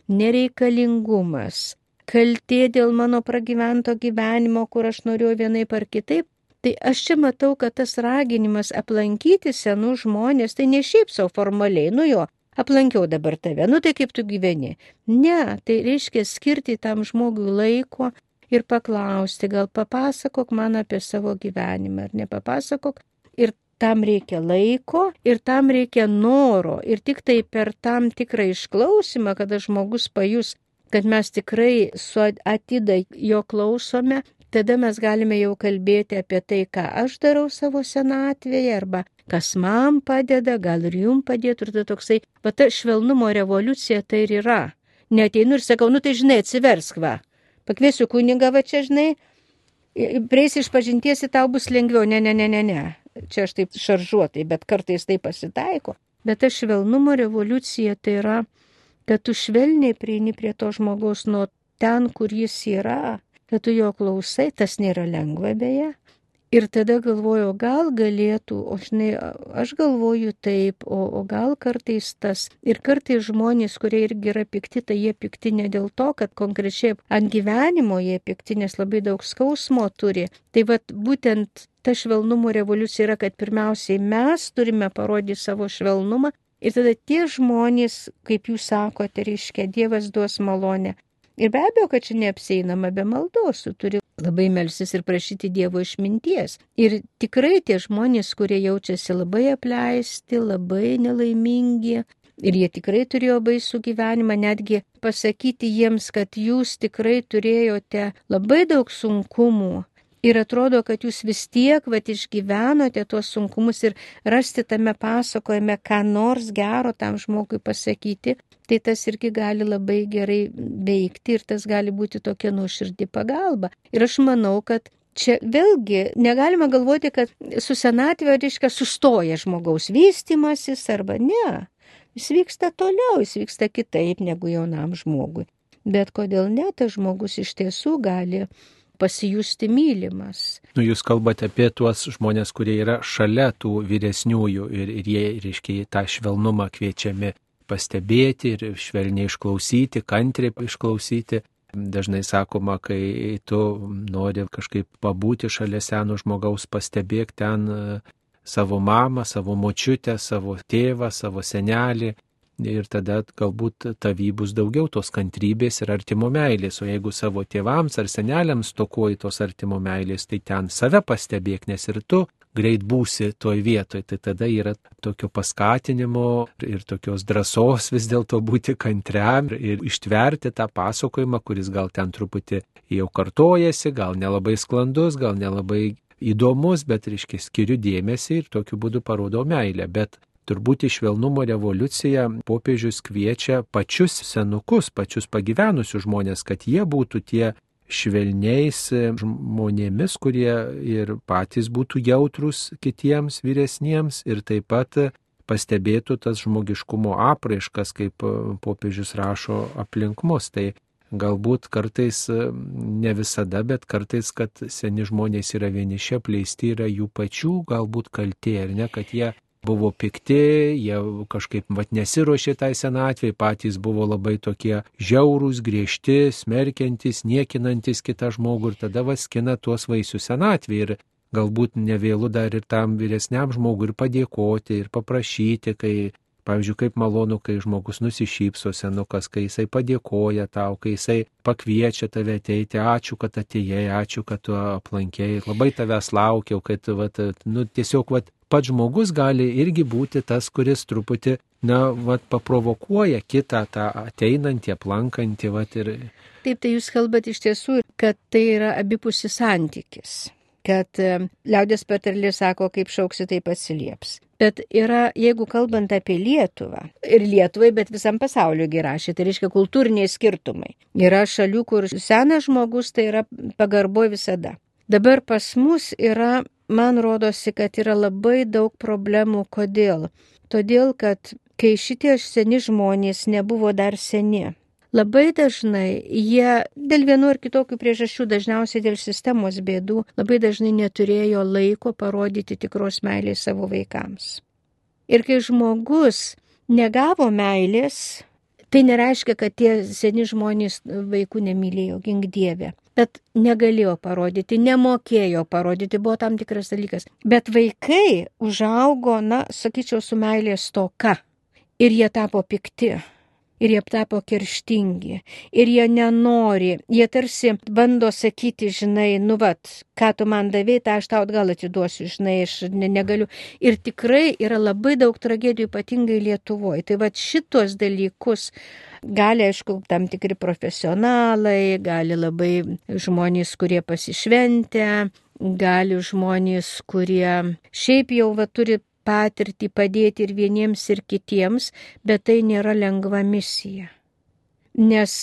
nereikalingumas, kaltė dėl mano pragyvento gyvenimo, kur aš noriu vienaip ar kitaip, tai aš čia matau, kad tas raginimas aplankyti senų žmonės, tai ne šiaip savo formaliai, nu jo, aplankiau dabar tave, nu tai kaip tu gyveni. Ne, tai reiškia skirti tam žmogui laiko ir paklausti, gal papasakok man apie savo gyvenimą ar nepapasakok. Ir tam reikia laiko ir tam reikia noro. Ir tik tai per tam tikrą išklausimą, kada žmogus pajus, kad mes tikrai su atida jo klausome, tada mes galime jau kalbėti apie tai, ką aš darau savo senatvėje arba kas man padeda, gal ir jum padėtų. Ir tai toksai, va ta švelnumo revoliucija tai ir yra. Neteinu ir sakau, nu tai žinai, atsiversk va. Pakviesiu kunigą va čia, žinai, prieis iš pažinties į tau bus lengviau. Ne, ne, ne, ne, ne. Čia aš taip šaržuotai, bet kartais tai pasitaiko. Bet ta švelnumo revoliucija tai yra, kad tu švelniai prieini prie to žmogaus nuo ten, kur jis yra, kad tu jo klausai, tas nėra lengva beje, Ir tada galvoju, gal galėtų, o žinai, aš galvoju taip, o, o gal kartais tas. Ir kartais žmonės, kurie irgi yra pikti, tai jie pikti ne dėl to, kad konkrečiai ant gyvenimo jie pikti, nes labai daug skausmo turi. Tai vad būtent ta švelnumo revoliucija yra, kad pirmiausiai mes turime parodyti savo švelnumą, Ir tada tie žmonės, kaip jūs sakote, reiškia, Dievas duos malonę. Ir be abejo, kad čia neapseinama be maldos, tu turi labai melsis ir prašyti Dievo išminties. Ir tikrai tie žmonės, kurie jaučiasi labai apleisti, labai nelaimingi, Ir jie tikrai turėjo baisų gyvenimą, netgi pasakyti jiems, kad jūs tikrai turėjote labai daug sunkumų. Ir atrodo, kad jūs vis tiek vat, išgyvenote tuos sunkumus ir rasti tame pasakojime, ką nors gero tam žmogui pasakyti, tai tas irgi gali labai gerai veikti ir tas gali būti tokia nuoširdį pagalba. Ir aš manau, kad čia vėlgi negalima galvoti, kad su senatvė reiškia sustoja žmogaus vystimasis arba ne. Jis vyksta toliau, jis vyksta kitaip negu jaunam žmogui. Bet kodėl ne, tas žmogus iš tiesų gali pasijusti mylimas. Nu, jūs kalbate apie tuos žmonės, kurie yra šalia tų vyresniųjų ir, ir jie, reiškia, tą švelnumą kviečiami pastebėti ir švelniai išklausyti, kantriai išklausyti. Dažnai sakoma, kai tu nori kažkaip pabūti šalia seno žmogaus, pastebėk ten e, savo mamą, savo močiutę, savo tėvą, savo senelį. Ir tada galbūt tavy bus daugiau tos kantrybės ir artimo meilės. O jeigu savo tėvams ar seneliams tokoji tos artimo meilės, tai ten save pastebėk, nes ir tu greit būsi toj vietoj, tai tada yra tokio paskatinimo ir tokios drąsos vis dėlto būti kantriam ir ištverti tą pasakojimą, kuris gal ten truputį jau kartojasi, gal nelabai sklandus, gal nelabai įdomus, bet, reiškia, skiriu dėmesį ir tokiu būdu parodau meilę. Bet turbūt iš švelnumo revoliucija popiežius kviečia pačius senukus, pačius pagyvenusius žmonės, kad jie būtų tie švelniais žmonėmis, kurie ir patys būtų jautrus kitiems vyresniems ir taip pat pastebėtų tas žmogiškumo apraiškas, kaip popiežius rašo aplink mus. Tai galbūt kartais ne visada, bet kartais, kad seni žmonės yra vieniši, apleisti yra jų pačių galbūt kaltė, ar ne, kad jie buvo pikti, jie kažkaip vat nesiuošė tai senatvėje, patys buvo labai tokie žiaurūs, griežti, smerkiantis, niekinantis kitą žmogų ir tada vaskina tuos vaisius senatvėje ir galbūt nevėlu dar ir tam vyresniam žmogui ir padėkoti ir paprašyti, kai Pavyzdžiui, kaip malonu, kai žmogus nusišypso senukas, kai jisai padėkoja tau, kai jisai pakviečia tave ateiti, ačiū, kad atėjai, ačiū, kad tu aplankėjai, labai tavęs laukiau, kad, vat, nu, tiesiog, vat, pats žmogus gali irgi būti tas, kuris truputį, na, vat, paprovokuoja kitą tą ateinantį, aplankantį, vat, ir... Taip, tai jūs kalbate iš tiesų, kad tai yra abipusis santykis kad e, liaudės patarlė sako, kaip šauksi, taip atsilieps. Bet yra, jeigu kalbant apie Lietuvą, ir Lietuvai, bet visam pasauliu gerašė, tai reiškia kultūriniai skirtumai. Yra šalių, kur senas žmogus tai yra pagarbo visada. Dabar pas mus yra man rodosi, kad yra labai daug problemų. Kodėl? Todėl, kad kai šitie seni žmonės nebuvo dar seni, labai dažnai jie dėl vienu ar kitokių priežasčių, dažniausiai dėl sistemos bėdų, labai dažnai neturėjo laiko parodyti tikros meilės savo vaikams. Ir kai žmogus negavo meilės, tai nereiškia, kad tie seni žmonės vaikų nemylėjo, gink dievė bet negalėjo parodyti, nemokėjo parodyti, buvo tam tikras dalykas. Bet vaikai užaugo, na, sakyčiau, su meilės toka ir jie tapo pikti ir jie tapo kerštingi, ir jie nenori, jie tarsi bando sakyti, žinai, nu vat, ką tu man davėjai, tą aš tau atgal atiduosiu, žinai, aš ne, negaliu. Ir tikrai yra labai daug tragedijų, ypatingai Lietuvoje. Tai vat šitos dalykus gali, aišku, tam tikri profesionalai, gali labai žmonės, kurie pasišventę, gali žmonės, kurie šiaip jau va, turi patirtį padėti ir vieniems, ir kitiems, bet tai nėra lengva misija. Nes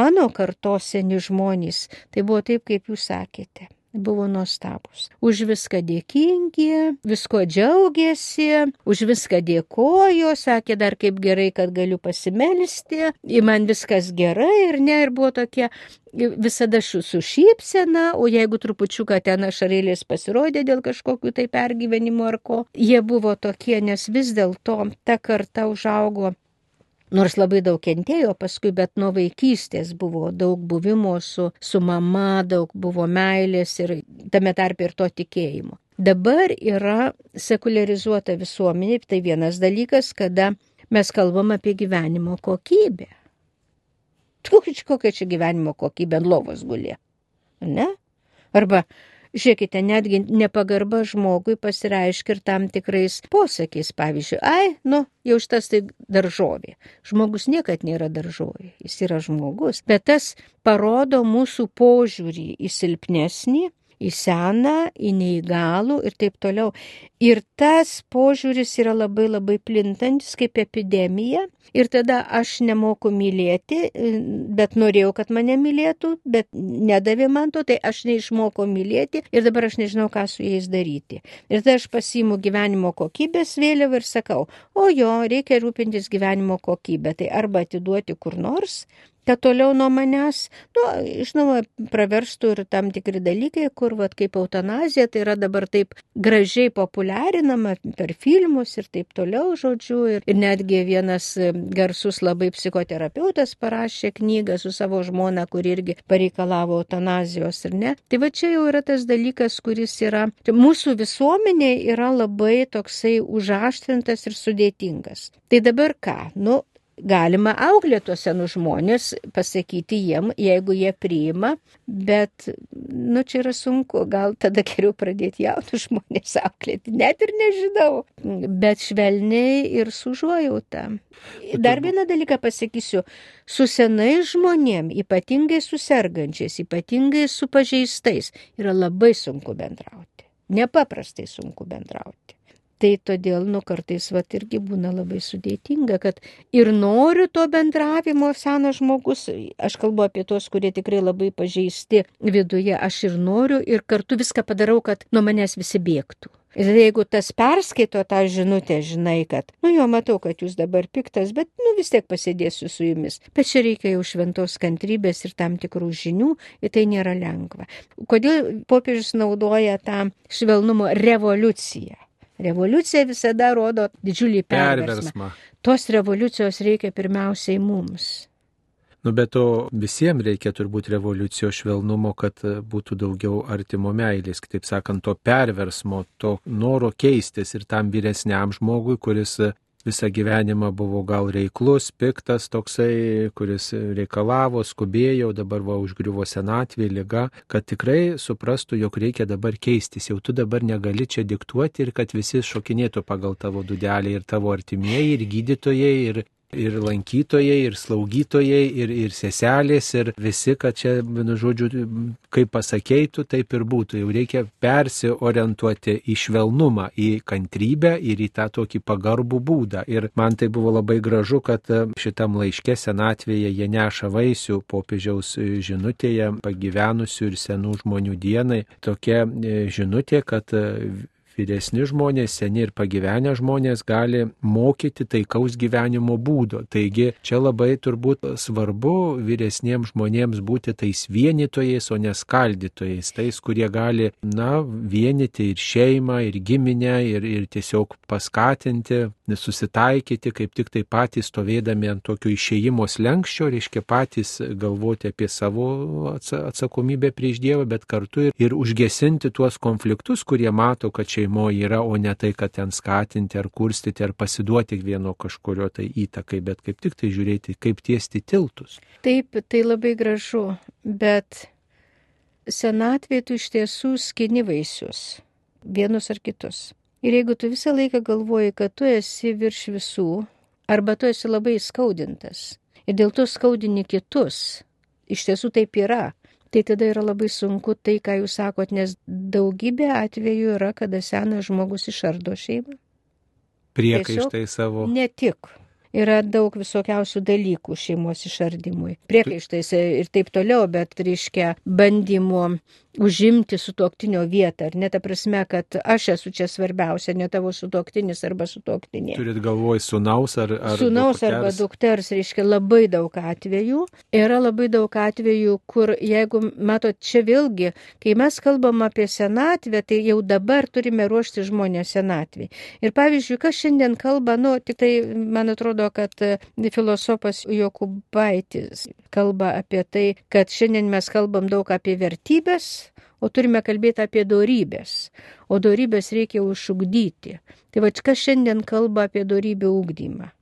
mano kartos seni žmonės, tai buvo taip, kaip jūs sakėte buvo nuostabus. Už viską dėkingi, visko džiaugiasi, už viską dėkojo, sakė dar kaip gerai, kad galiu pasimelsti, į man viskas gerai ir ne, ir buvo tokie visada su šypsena, o jeigu trupučiuką ten ašarėlės pasirodė dėl kažkokių tai pergyvenimų ar ko, jie buvo tokie, nes vis dėlto ta karta užaugo Nors labai daug kentėjo paskui, bet nuo vaikystės buvo daug buvimo su, su mama, daug buvo meilės ir tame tarp ir to tikėjimo. Dabar yra sekularizuota visuomenė, tai vienas dalykas, kada mes kalbam apie gyvenimo kokybę. Kokia čia gyvenimo kokybė ant lovos gulė. Ne? Arba, žiūrėkite, netgi nepagarba žmogui pasireiškia ir tam tikrais posakiais. Pavyzdžiui, ai, nu, jau šitas tai daržovė. Žmogus niekad nėra daržovė, jis yra žmogus. Bet tas parodo mūsų požiūrį į silpnesnį į seną, į neįgalų ir taip toliau. Ir tas požiūris yra labai labai plintantis kaip epidemija. Ir tada aš nemoku mylėti, bet norėjau, kad mane mylėtų, bet nedavė man to, tai aš neišmokau mylėti ir dabar aš nežinau, ką su jais daryti. Ir tada aš pasiimu gyvenimo kokybės vėliavą ir sakau, o jo, reikia rūpintis gyvenimo kokybę. Tai arba atiduoti kur nors, kad toliau nuo manęs, nu, žinoma, praverstų ir tam tikri dalykai, kur, vad, kaip eutanazija, tai yra dabar taip gražiai populiarinama per filmus ir taip toliau, žodžiu. Ir, ir netgi vienas garsus labai psichoterapeutas parašė knygą su savo žmona, kuri irgi pareikalavo eutanazijos ir ne. Tai va čia jau yra tas dalykas, kuris yra, tai mūsų visuomenė yra labai toksai užaštrintas ir sudėtingas. Tai dabar ką? Nu, galima auklėtos senus žmonės, pasakyti jiem, jeigu jie priima, bet, nu, čia yra sunku, gal tada geriau pradėti jaunus žmonės auklėti, net ir nežinau, bet švelniai ir sužuojauta. Dar vieną dalyką pasakysiu, su senais žmonėm, ypatingai su sergančiais, ypatingai su pažeistais, yra labai sunku bendrauti, nepaprastai sunku bendrauti. Tai todėl, nu, kartais, va, irgi būna labai sudėtinga, kad ir noriu to bendravimo senas žmogus, aš kalbu apie tos, kurie tikrai labai pažeisti viduje, aš ir noriu ir kartu viską padarau, kad nuo manęs visi bėgtų. Ir jeigu tas perskaito tą žinutę, žinai, kad, nu jo, matau, kad jūs dabar piktas, bet, nu vis tiek pasėdėsiu su jumis. Bet čia reikia jau šventos kantrybės ir tam tikrų žinių, ir tai nėra lengva. Kodėl popiežius naudoja tą švelnumo revoliuciją? Revoliucija visada rodo didžiulį perversmą. perversmą. Tos revoliucijos reikia pirmiausiai mums. Nu, bet to visiems reikia turbūt revoliucijos švelnumo, kad būtų daugiau artimo meilės, kitaip sakant, to perversmo, to noro keistis ir tam vyresniam žmogui, kuris visą gyvenimą buvo gal reiklus, piktas toksai, kuris reikalavo, skubėjo, dabar va užgriuvo senatvė, lyga, kad tikrai suprastų, jog reikia dabar keistis, jau tu dabar negali čia diktuoti ir kad visi šokinėtų pagal tavo dudelį ir tavo artimieji, ir gydytojai, ir ir lankytojai, ir slaugytojai, ir, ir seselės, ir visi, kad čia, vienu žodžiu, kaip pasakeitų, taip ir būtų. Jau reikia persiorientuoti į švelnumą, į kantrybę ir į tą tokį pagarbų būdą. Ir man tai buvo labai gražu, kad šitam laiške senatvėje jie neša vaisių popiežiaus žinutėje pagyvenusių ir senų žmonių dienai. Tokia e, žinutė, kad vyresni žmonės, seni ir pagyvenę žmonės gali mokyti taikaus gyvenimo būdo. Taigi čia labai turbūt svarbu vyresniems žmonėms būti tais vienytojais, o ne skaldytojais, tais, kurie gali, na, vienyti ir šeimą, ir giminę, ir, ir tiesiog paskatinti, susitaikyti, kaip tik tai patys stovėdami ant tokio išėjimo slengščio, reiškia patys galvoti apie savo atsakomybę prieš Dievą, bet kartu ir, ir užgesinti tuos konfliktus, kurie mato, kad čia šeimoje yra, o ne tai, kad ten skatinti ar kurstyti ar pasiduoti vieno kažkurio tai įtakai, bet kaip tik tai žiūrėti, kaip tiesti tiltus. Taip, tai labai gražu, bet senatvė tu iš tiesų skini vaisius, vienus ar kitus. Ir jeigu tu visą laiką galvoji, kad tu esi virš visų, arba tu esi labai skaudintas, ir dėl to skaudini kitus, iš tiesų taip yra, tai tada yra labai sunku tai, ką jūs sakot, nes daugybė atvejų yra, kada senas žmogus išardo šeimą. Priekaištai savo. Ne tik yra daug visokiausių dalykų šeimos išardymui. Priekaištais ir taip toliau, bet reiškia bandymu užimti sutoktinio vietą, ar ne ta prasme, kad aš esu čia svarbiausia, ne tavo sutoktinis arba sutoktinė. Turit galvoj sunaus ar, ar Sunaus dukters. arba dukters, reiškia labai daug atvejų. Yra labai daug atvejų, kur jeigu, matot, čia vėlgi, kai mes kalbam apie senatvę, tai jau dabar turime ruošti žmonės senatvį. Ir pavyzdžiui, kas šiandien kalba, nu, tik tai, man atrodo, kad filosofas Jokubaitis kalba apie tai, kad šiandien mes kalbam daug apie vertybės, o turime kalbėti apie dorybės. O dorybės reikia užugdyti. Tai va, kas šiandien kalba apie dorybę ugdymą?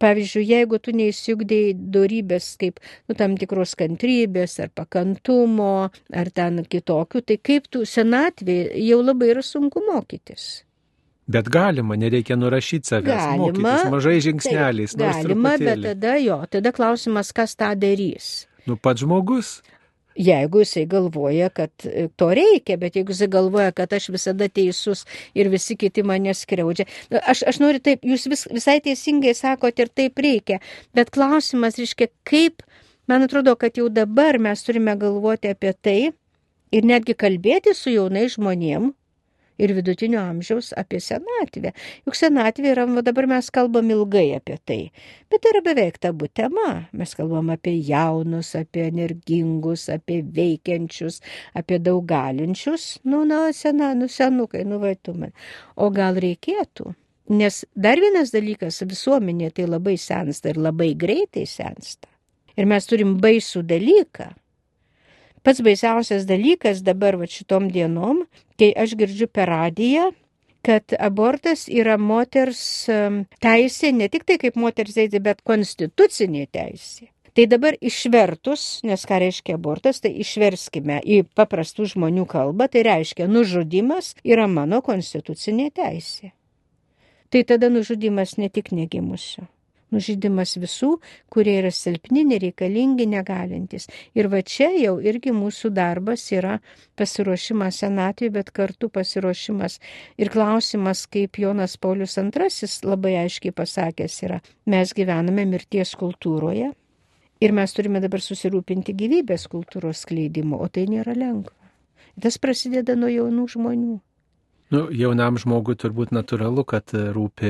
Pavyzdžiui, jeigu tu neįsiugdėjai darybės kaip nu, tam tikros kantrybės ar pakantumo ar ten kitokių, tai kaip tu senatvėje jau labai yra sunku mokytis. Bet galima, nereikia nurašyti savęs. Galima, mokytis, mažai žingsneliais. Taip, galima, bet tada jo, tada klausimas, kas tą darys. Nu, pats žmogus. Jeigu jisai galvoja, kad e, to reikia, bet jeigu jisai galvoja, kad aš visada teisus ir visi kiti mane skriaudžia. Aš, aš noriu taip, jūs vis, visai teisingai sakote ir taip reikia, bet klausimas, reiškia, kaip, man atrodo, kad jau dabar mes turime galvoti apie tai ir netgi kalbėti su jaunais žmonėmis ir vidutinio amžiaus apie senatvę. Juk senatvė yra, va dabar mes kalbam ilgai apie tai, bet tai yra beveik tabu tema. Mes kalbam apie jaunus, apie energingus, apie veikiančius, apie daug galinčius, nu, na, sena, nu, senukai, nu, vaitumai. O gal reikėtų? Nes dar vienas dalykas, visuomenė tai labai sensta ir labai greitai sensta. Ir mes turim baisų dalyką, Pats baisiausias dalykas dabar va šitom dienom, kai aš girdžiu per radiją, kad abortas yra moters teisė, ne tik tai kaip moters teisė, bet konstitucinė teisė. Tai dabar išvertus, nes ką reiškia abortas, tai išverskime į paprastų žmonių kalbą, tai reiškia nužudimas yra mano konstitucinė teisė. Tai tada nužudimas ne tik negimusiu nužydimas visų, kurie yra silpni, nereikalingi, negalintis. Ir va čia jau irgi mūsų darbas yra pasiruošimas senatvė, bet kartu pasiruošimas ir klausimas, kaip Jonas Paulius II labai aiškiai pasakęs yra, mes gyvename mirties kultūroje. Ir mes turime dabar susirūpinti gyvybės kultūros skleidimu, o tai nėra lengva. Tas prasideda nuo jaunų žmonių. Nu, jaunam žmogui turbūt natūralu, kad rūpi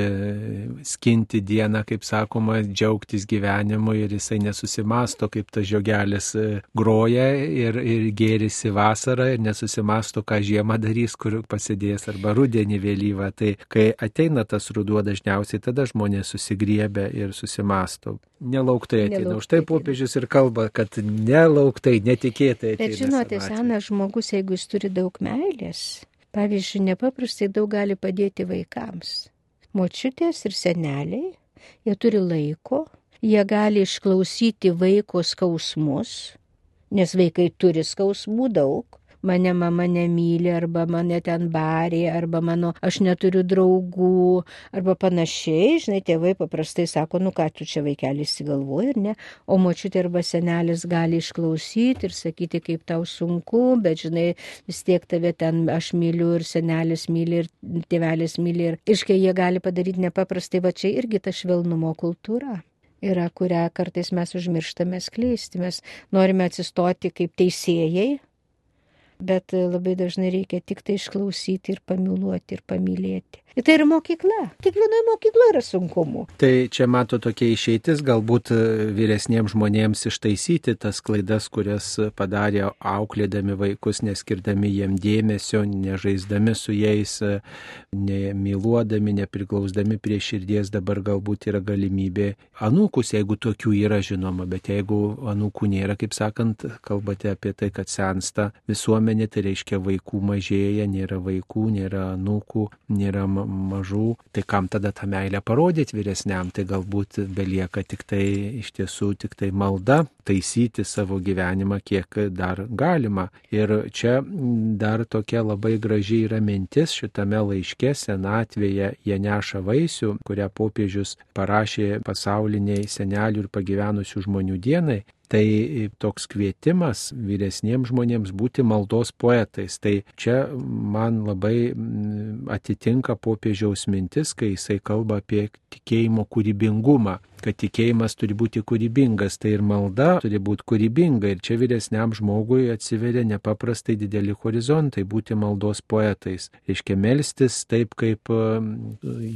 skinti dieną, kaip sakoma, džiaugtis gyvenimu ir jisai nesusimasto, kaip tas žiogelis e, groja ir, ir gėrisi vasarą ir nesusimasto, ką žiemą darys, kur pasidės arba rudenį vėlyvą. Tai kai ateina tas ruduo dažniausiai, tada žmonės susigriebia ir susimasto. Nelauktai ateina. Už tai popiežius ir kalba, kad nelauktai, netikėtai ateina. Bet žinote, senas žmogus, jeigu jis turi daug meilės, pavyzdžiui, nepaprastai daug gali padėti vaikams. Močiutės ir seneliai, jie turi laiko, jie gali išklausyti vaiko skausmus, nes vaikai turi skausmų daug, mane mama nemyli, arba mane ten barė, arba mano aš neturiu draugų, arba panašiai, žinai, tėvai paprastai sako, nu ką tu čia vaikelis įgalvoji, ir ne, o močiutė arba senelis gali išklausyti ir sakyti, kaip tau sunku, bet žinai, vis tiek tave ten aš myliu ir senelis myli ir tėvelis myli ir iškai jie gali padaryti nepaprastai, va čia irgi ta švelnumo kultūra yra, kurią kartais mes užmirštame skleisti. Mes norime atsistoti kaip teisėjai, bet labai dažnai reikia tik tai išklausyti ir pamiluoti ir pamylėti. Ir tai yra mokykla. Kiekvienoje mokykloje yra sunkumų. Tai čia mato tokia išeitis, galbūt e, vyresniems žmonėms ištaisyti tas klaidas, kurias padarė auklėdami vaikus, neskirdami jiem dėmesio, nežaisdami su jais, e, nemyluodami, nepriklausdami prie širdies, dabar galbūt yra galimybė anūkus, jeigu tokių yra žinoma, bet jeigu anūkų nėra, kaip sakant, kalbate apie tai, kad sensta visuomenė, tai reiškia vaikų mažėja, nėra vaikų, nėra anūkų, nėra mažų, tai kam tada tą meilę parodyti vyresniam, tai galbūt belieka tik tai iš tiesų tik tai malda, taisyti savo gyvenimą, kiek dar galima. Ir čia dar tokia labai graži yra mintis šitame laiške senatvėje jie neša vaisių, kurią popiežius parašė pasauliniai senelių ir pagyvenusių žmonių dienai. Tai toks kvietimas vyresniems žmonėms būti maldos poetais. Tai čia man labai atitinka popiežiaus mintis, kai jisai kalba apie tikėjimo kūrybingumą kad tikėjimas turi būti kūrybingas, tai ir malda turi būti kūrybinga. Ir čia vyresniam žmogui atsiveria nepaprastai dideli horizontai būti maldos poetais. Iškia melstis taip, kaip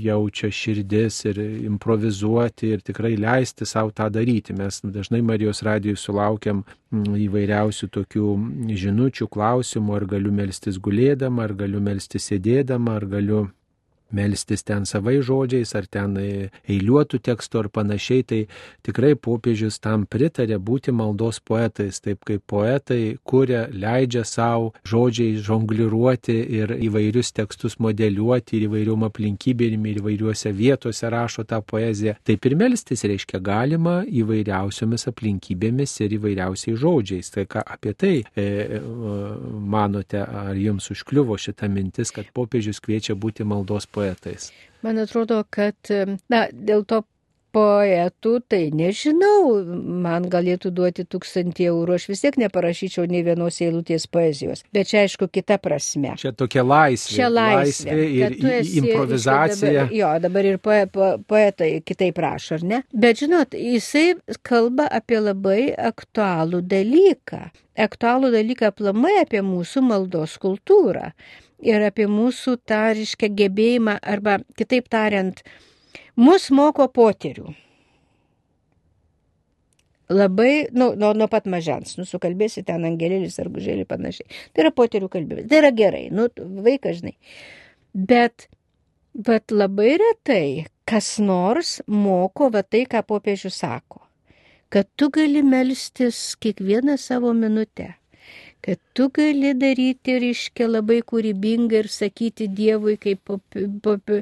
jaučia širdis ir improvizuoti ir tikrai leisti savo tą daryti. Mes dažnai Marijos radijui sulaukiam mm, įvairiausių tokių žinučių, klausimų, ar galiu melstis gulėdama, ar galiu melstis sėdėdama, ar galiu melstis ten savai žodžiais, ar ten eiliuotų tekstų ar panašiai, tai tikrai popiežius tam pritarė būti maldos poetais, taip kaip poetai kuria, leidžia savo žodžiai žongliruoti ir įvairius tekstus modeliuoti ir įvairiom aplinkybėm ir įvairiuose vietose rašo tą poeziją. Taip ir melstis reiškia galima įvairiausiomis aplinkybėmis ir įvairiausiais žodžiais. Tai ką apie tai e, e, manote, ar jums užkliuvo šita mintis, kad popiežius kviečia būti maldos poetais? Man atrodo, kad, na, dėl to poetų, tai nežinau, man galėtų duoti tūkstantį eurų, aš vis tiek neparašyčiau nei vienos eilutės poezijos. Bet čia aišku kita prasme. Čia tokia laisvė. Čia laisvė. laisvė ir esi, improvizacija. Dabar, jo, dabar ir poe, po, poetai kitaip rašo, ar ne? Bet žinot, jisai kalba apie labai aktualų dalyką. Aktualų dalyką aplamai apie mūsų maldos kultūrą ir apie mūsų tą, reiškia, gebėjimą, arba kitaip tariant, mus moko poterių. Labai, nu, nuo, nuo pat mažens, nu, sukalbėsi ten angelėlis ar gužėlį panašiai. Tai yra poterių kalbėjimas. Tai yra gerai, nu, vaikas, žinai. Bet, bet labai retai kas nors moko va tai, ką popiežius sako. Kad tu gali melstis kiekvieną savo minutę kad tu gali daryti, reiškia, labai kūrybingai ir sakyti Dievui, kaip pop, pop,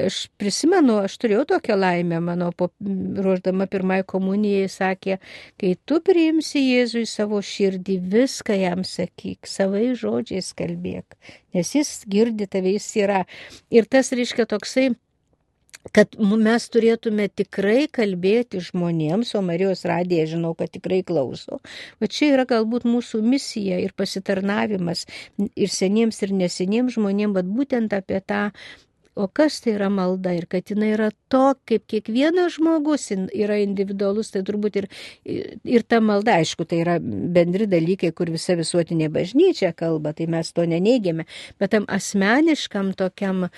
aš prisimenu, aš turėjau tokią laimę, mano pop, ruoždama pirmai komunijai sakė, kai tu priimsi Jėzui savo širdį, viską jam sakyk, savai žodžiais kalbėk, nes jis girdi tave, jis yra. Ir tas, reiškia, toksai kad mes turėtume tikrai kalbėti žmonėms, o Marijos radija žinau, kad tikrai klauso. O čia yra galbūt mūsų misija ir pasitarnavimas ir seniems ir neseniems žmonėms, bet būtent apie tą O kas tai yra malda ir kad jinai yra to, kaip kiekvienas žmogus yra individualus, tai turbūt ir, ir ta malda, aišku, tai yra bendri dalykai, kur visa visuotinė bažnyčia kalba, tai mes to neneigiame, bet tam asmeniškam tokiam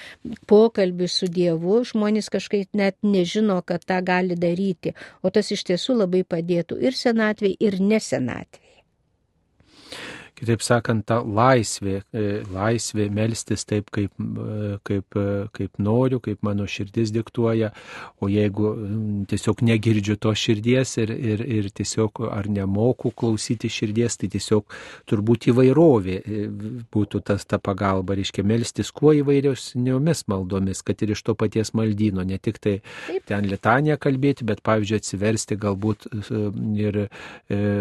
pokalbiui su Dievu žmonės kažkaip net nežino, kad tą gali daryti, o tas iš tiesų labai padėtų ir senatvėje, ir nesenatvėje. Kitaip sakant, ta laisvė, e, laisvė melstis taip, kaip, e, kaip, e, kaip noriu, kaip mano širdis diktuoja, o jeigu tiesiog negirdžiu to širdies ir, ir, ir tiesiog ar nemoku klausyti širdies, tai tiesiog turbūt įvairovė būtų tas ta pagalba, reiškia melstis kuo įvairiosniomis maldomis, kad ir iš to paties maldyno, ne tik tai ten litanė kalbėti, bet pavyzdžiui atsiversti galbūt ir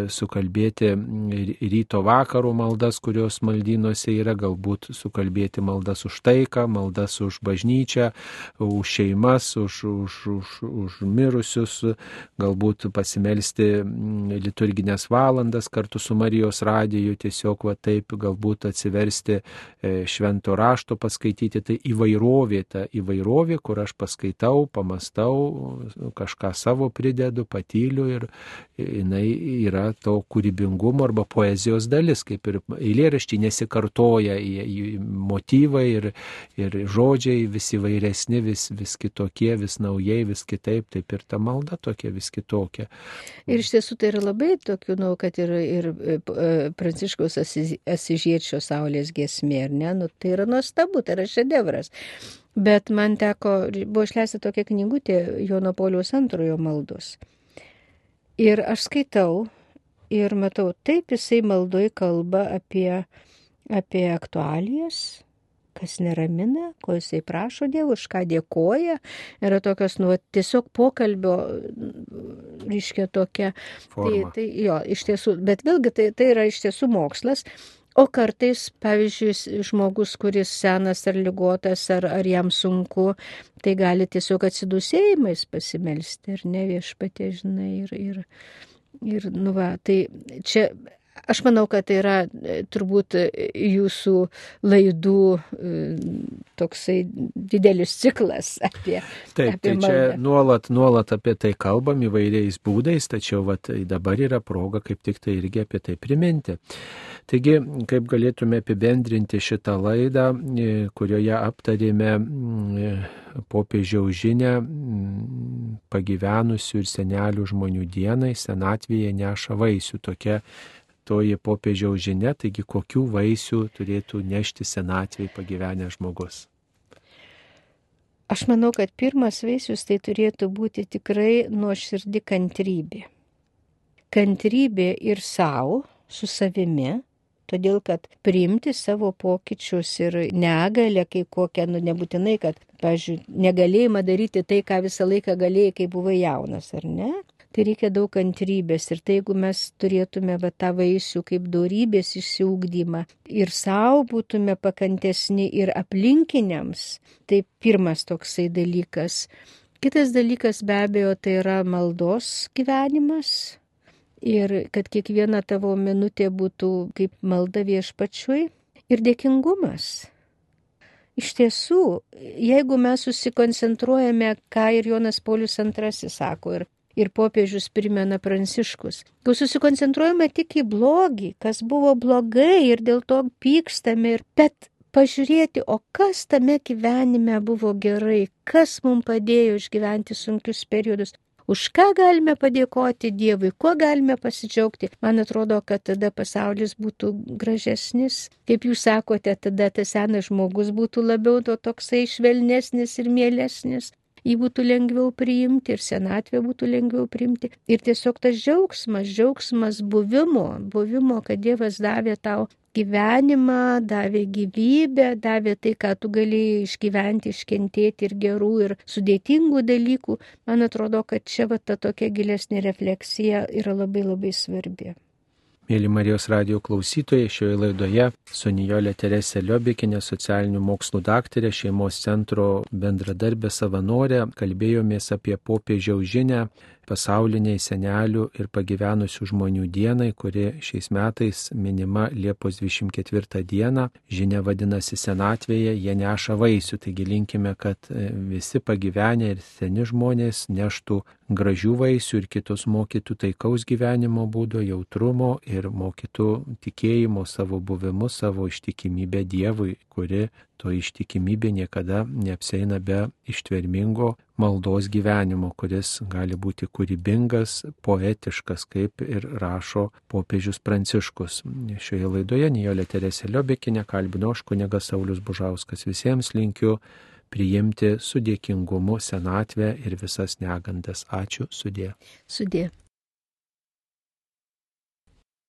sukalbėti ryto vakaro karo maldas, kurios maldynuose yra, galbūt sukalbėti maldas už taiką, maldas už bažnyčią, už šeimas, už, už, už, už mirusius, galbūt pasimelsti mm, liturginės valandas kartu su Marijos radiju, tiesiog va taip galbūt atsiversti e, švento rašto paskaityti, tai įvairovė, ta įvairovė, kur aš paskaitau, pamastau, kažką savo pridedu, patyliu ir jinai yra to kūrybingumo arba poezijos dalis, kaip kaip ir eilėraščiai nesikartoja, motyvai ir, ir žodžiai vis įvairesni, vis, vis kitokie, vis naujai, vis kitaip, taip ir ta malda tokia vis kitokia. Ir iš tiesų tai yra labai tokių, nu, kad ir, ir e, Pranciškaus Asižiečio Saulės gesmė, ar ne, nu, tai yra nuostabu, tai yra šedevras. Bet man teko, buvo išleista tokia knygutė Jono Poliaus antrojo maldos. Ir aš skaitau ir matau, taip jisai maldoj kalba apie, apie aktualijas, kas neramina, ko jisai prašo Dievo, už ką dėkoja. Yra tokios, nu, tiesiog pokalbio, reiškia tokia. Tai, Forma. Tai, tai jo, iš tiesų, bet vėlgi tai, tai yra iš tiesų mokslas. O kartais, pavyzdžiui, žmogus, kuris senas ar lygotas, ar, ar jam sunku, tai gali tiesiog atsidusėjimais pasimelsti ir ne viešpatė, žinai, ir, ir, Ir, nu va, tai čia Aš manau, kad tai yra e, turbūt e, jūsų laidų e, toksai didelis ciklas apie. Taip, apie tai čia nuolat, nuolat apie tai kalbam įvairiais būdais, tačiau vat, dabar yra proga kaip tik tai irgi apie tai priminti. Taigi, kaip galėtume apibendrinti šitą laidą, kurioje aptarėme popiežiaus žinę pagyvenusių ir senelių žmonių dienai, senatvėje neša vaisių. Tokia toji popiežiaus žinia, taigi kokių vaisių turėtų nešti senatvėje pagyvenę žmogus. Aš manau, kad pirmas vaisius tai turėtų būti tikrai nuoširdi kantrybė. Kantrybė ir savo, su savimi, todėl kad priimti savo pokyčius ir negalę, kai kokią, nu nebūtinai, kad, pažiūrėjau, negalėjimą daryti tai, ką visą laiką galėjai, kai buvai jaunas, ar ne? Tai reikia daug kantrybės ir tai jeigu mes turėtume va, tą vaisių kaip darybės išsiugdymą ir savo būtume pakantesni ir aplinkiniams, tai pirmas toksai dalykas. Kitas dalykas be abejo tai yra maldos gyvenimas, ir kad kiekviena tavo minutė būtų kaip malda viešpačiui ir dėkingumas. Iš tiesų, jeigu mes susikoncentruojame, ką ir Jonas Paulius II sako, ir, ir popiežius primena pranciškus, kai susikoncentruojame tik į blogį, kas buvo blogai ir dėl to pykstame, ir, bet pažiūrėti, o kas tame gyvenime buvo gerai, kas mums padėjo išgyventi sunkius periodus, už ką galime padėkoti Dievui, kuo galime pasidžiaugti. Man atrodo, kad tada pasaulis būtų gražesnis. Kaip jūs sakote, tada tas senas žmogus būtų labiau to toksai švelnesnis ir mielesnis jį būtų lengviau priimti ir senatvė būtų lengviau priimti. Ir tiesiog tas džiaugsmas, džiaugsmas buvimo, buvimo, kad Dievas davė tau gyvenimą, davė gyvybę, davė tai, ką tu galėjai išgyventi, iškentėti ir gerų, ir sudėtingų dalykų. Man atrodo, kad čia va ta tokia gilesnė refleksija yra labai labai svarbi. Mėly Marijos radio klausytojai, šioje laidoje su Nijolė Teresė Liobikinė, socialinių mokslų daktarė, šeimos centro bendradarbė savanorė, kalbėjomės apie popiežiaus žinę pasauliniai senelių ir pagyvenusių žmonių dienai, kuri šiais metais minima Liepos 24 dieną. Žinia vadinasi senatvėje, jie neša vaisių, taigi linkime, kad visi pagyvenę ir seni žmonės neštų gražių vaisių ir kitus mokytų taikaus gyvenimo būdo, jautrumo ir mokytų tikėjimo savo buvimu, savo ištikimybę Dievui, kuri to ištikimybė niekada neapseina be ištvermingo maldos gyvenimo, kuris gali būti kūrybingas, poetiškas, kaip ir rašo popiežius Pranciškus. Šioje laidoje Nijolė Teresė Liobekinė kalbino aš kunigas Saulis Bužauskas. Visiems linkiu priimti su dėkingumu senatvę ir visas negandas. Ačiū, sudė. Sudė.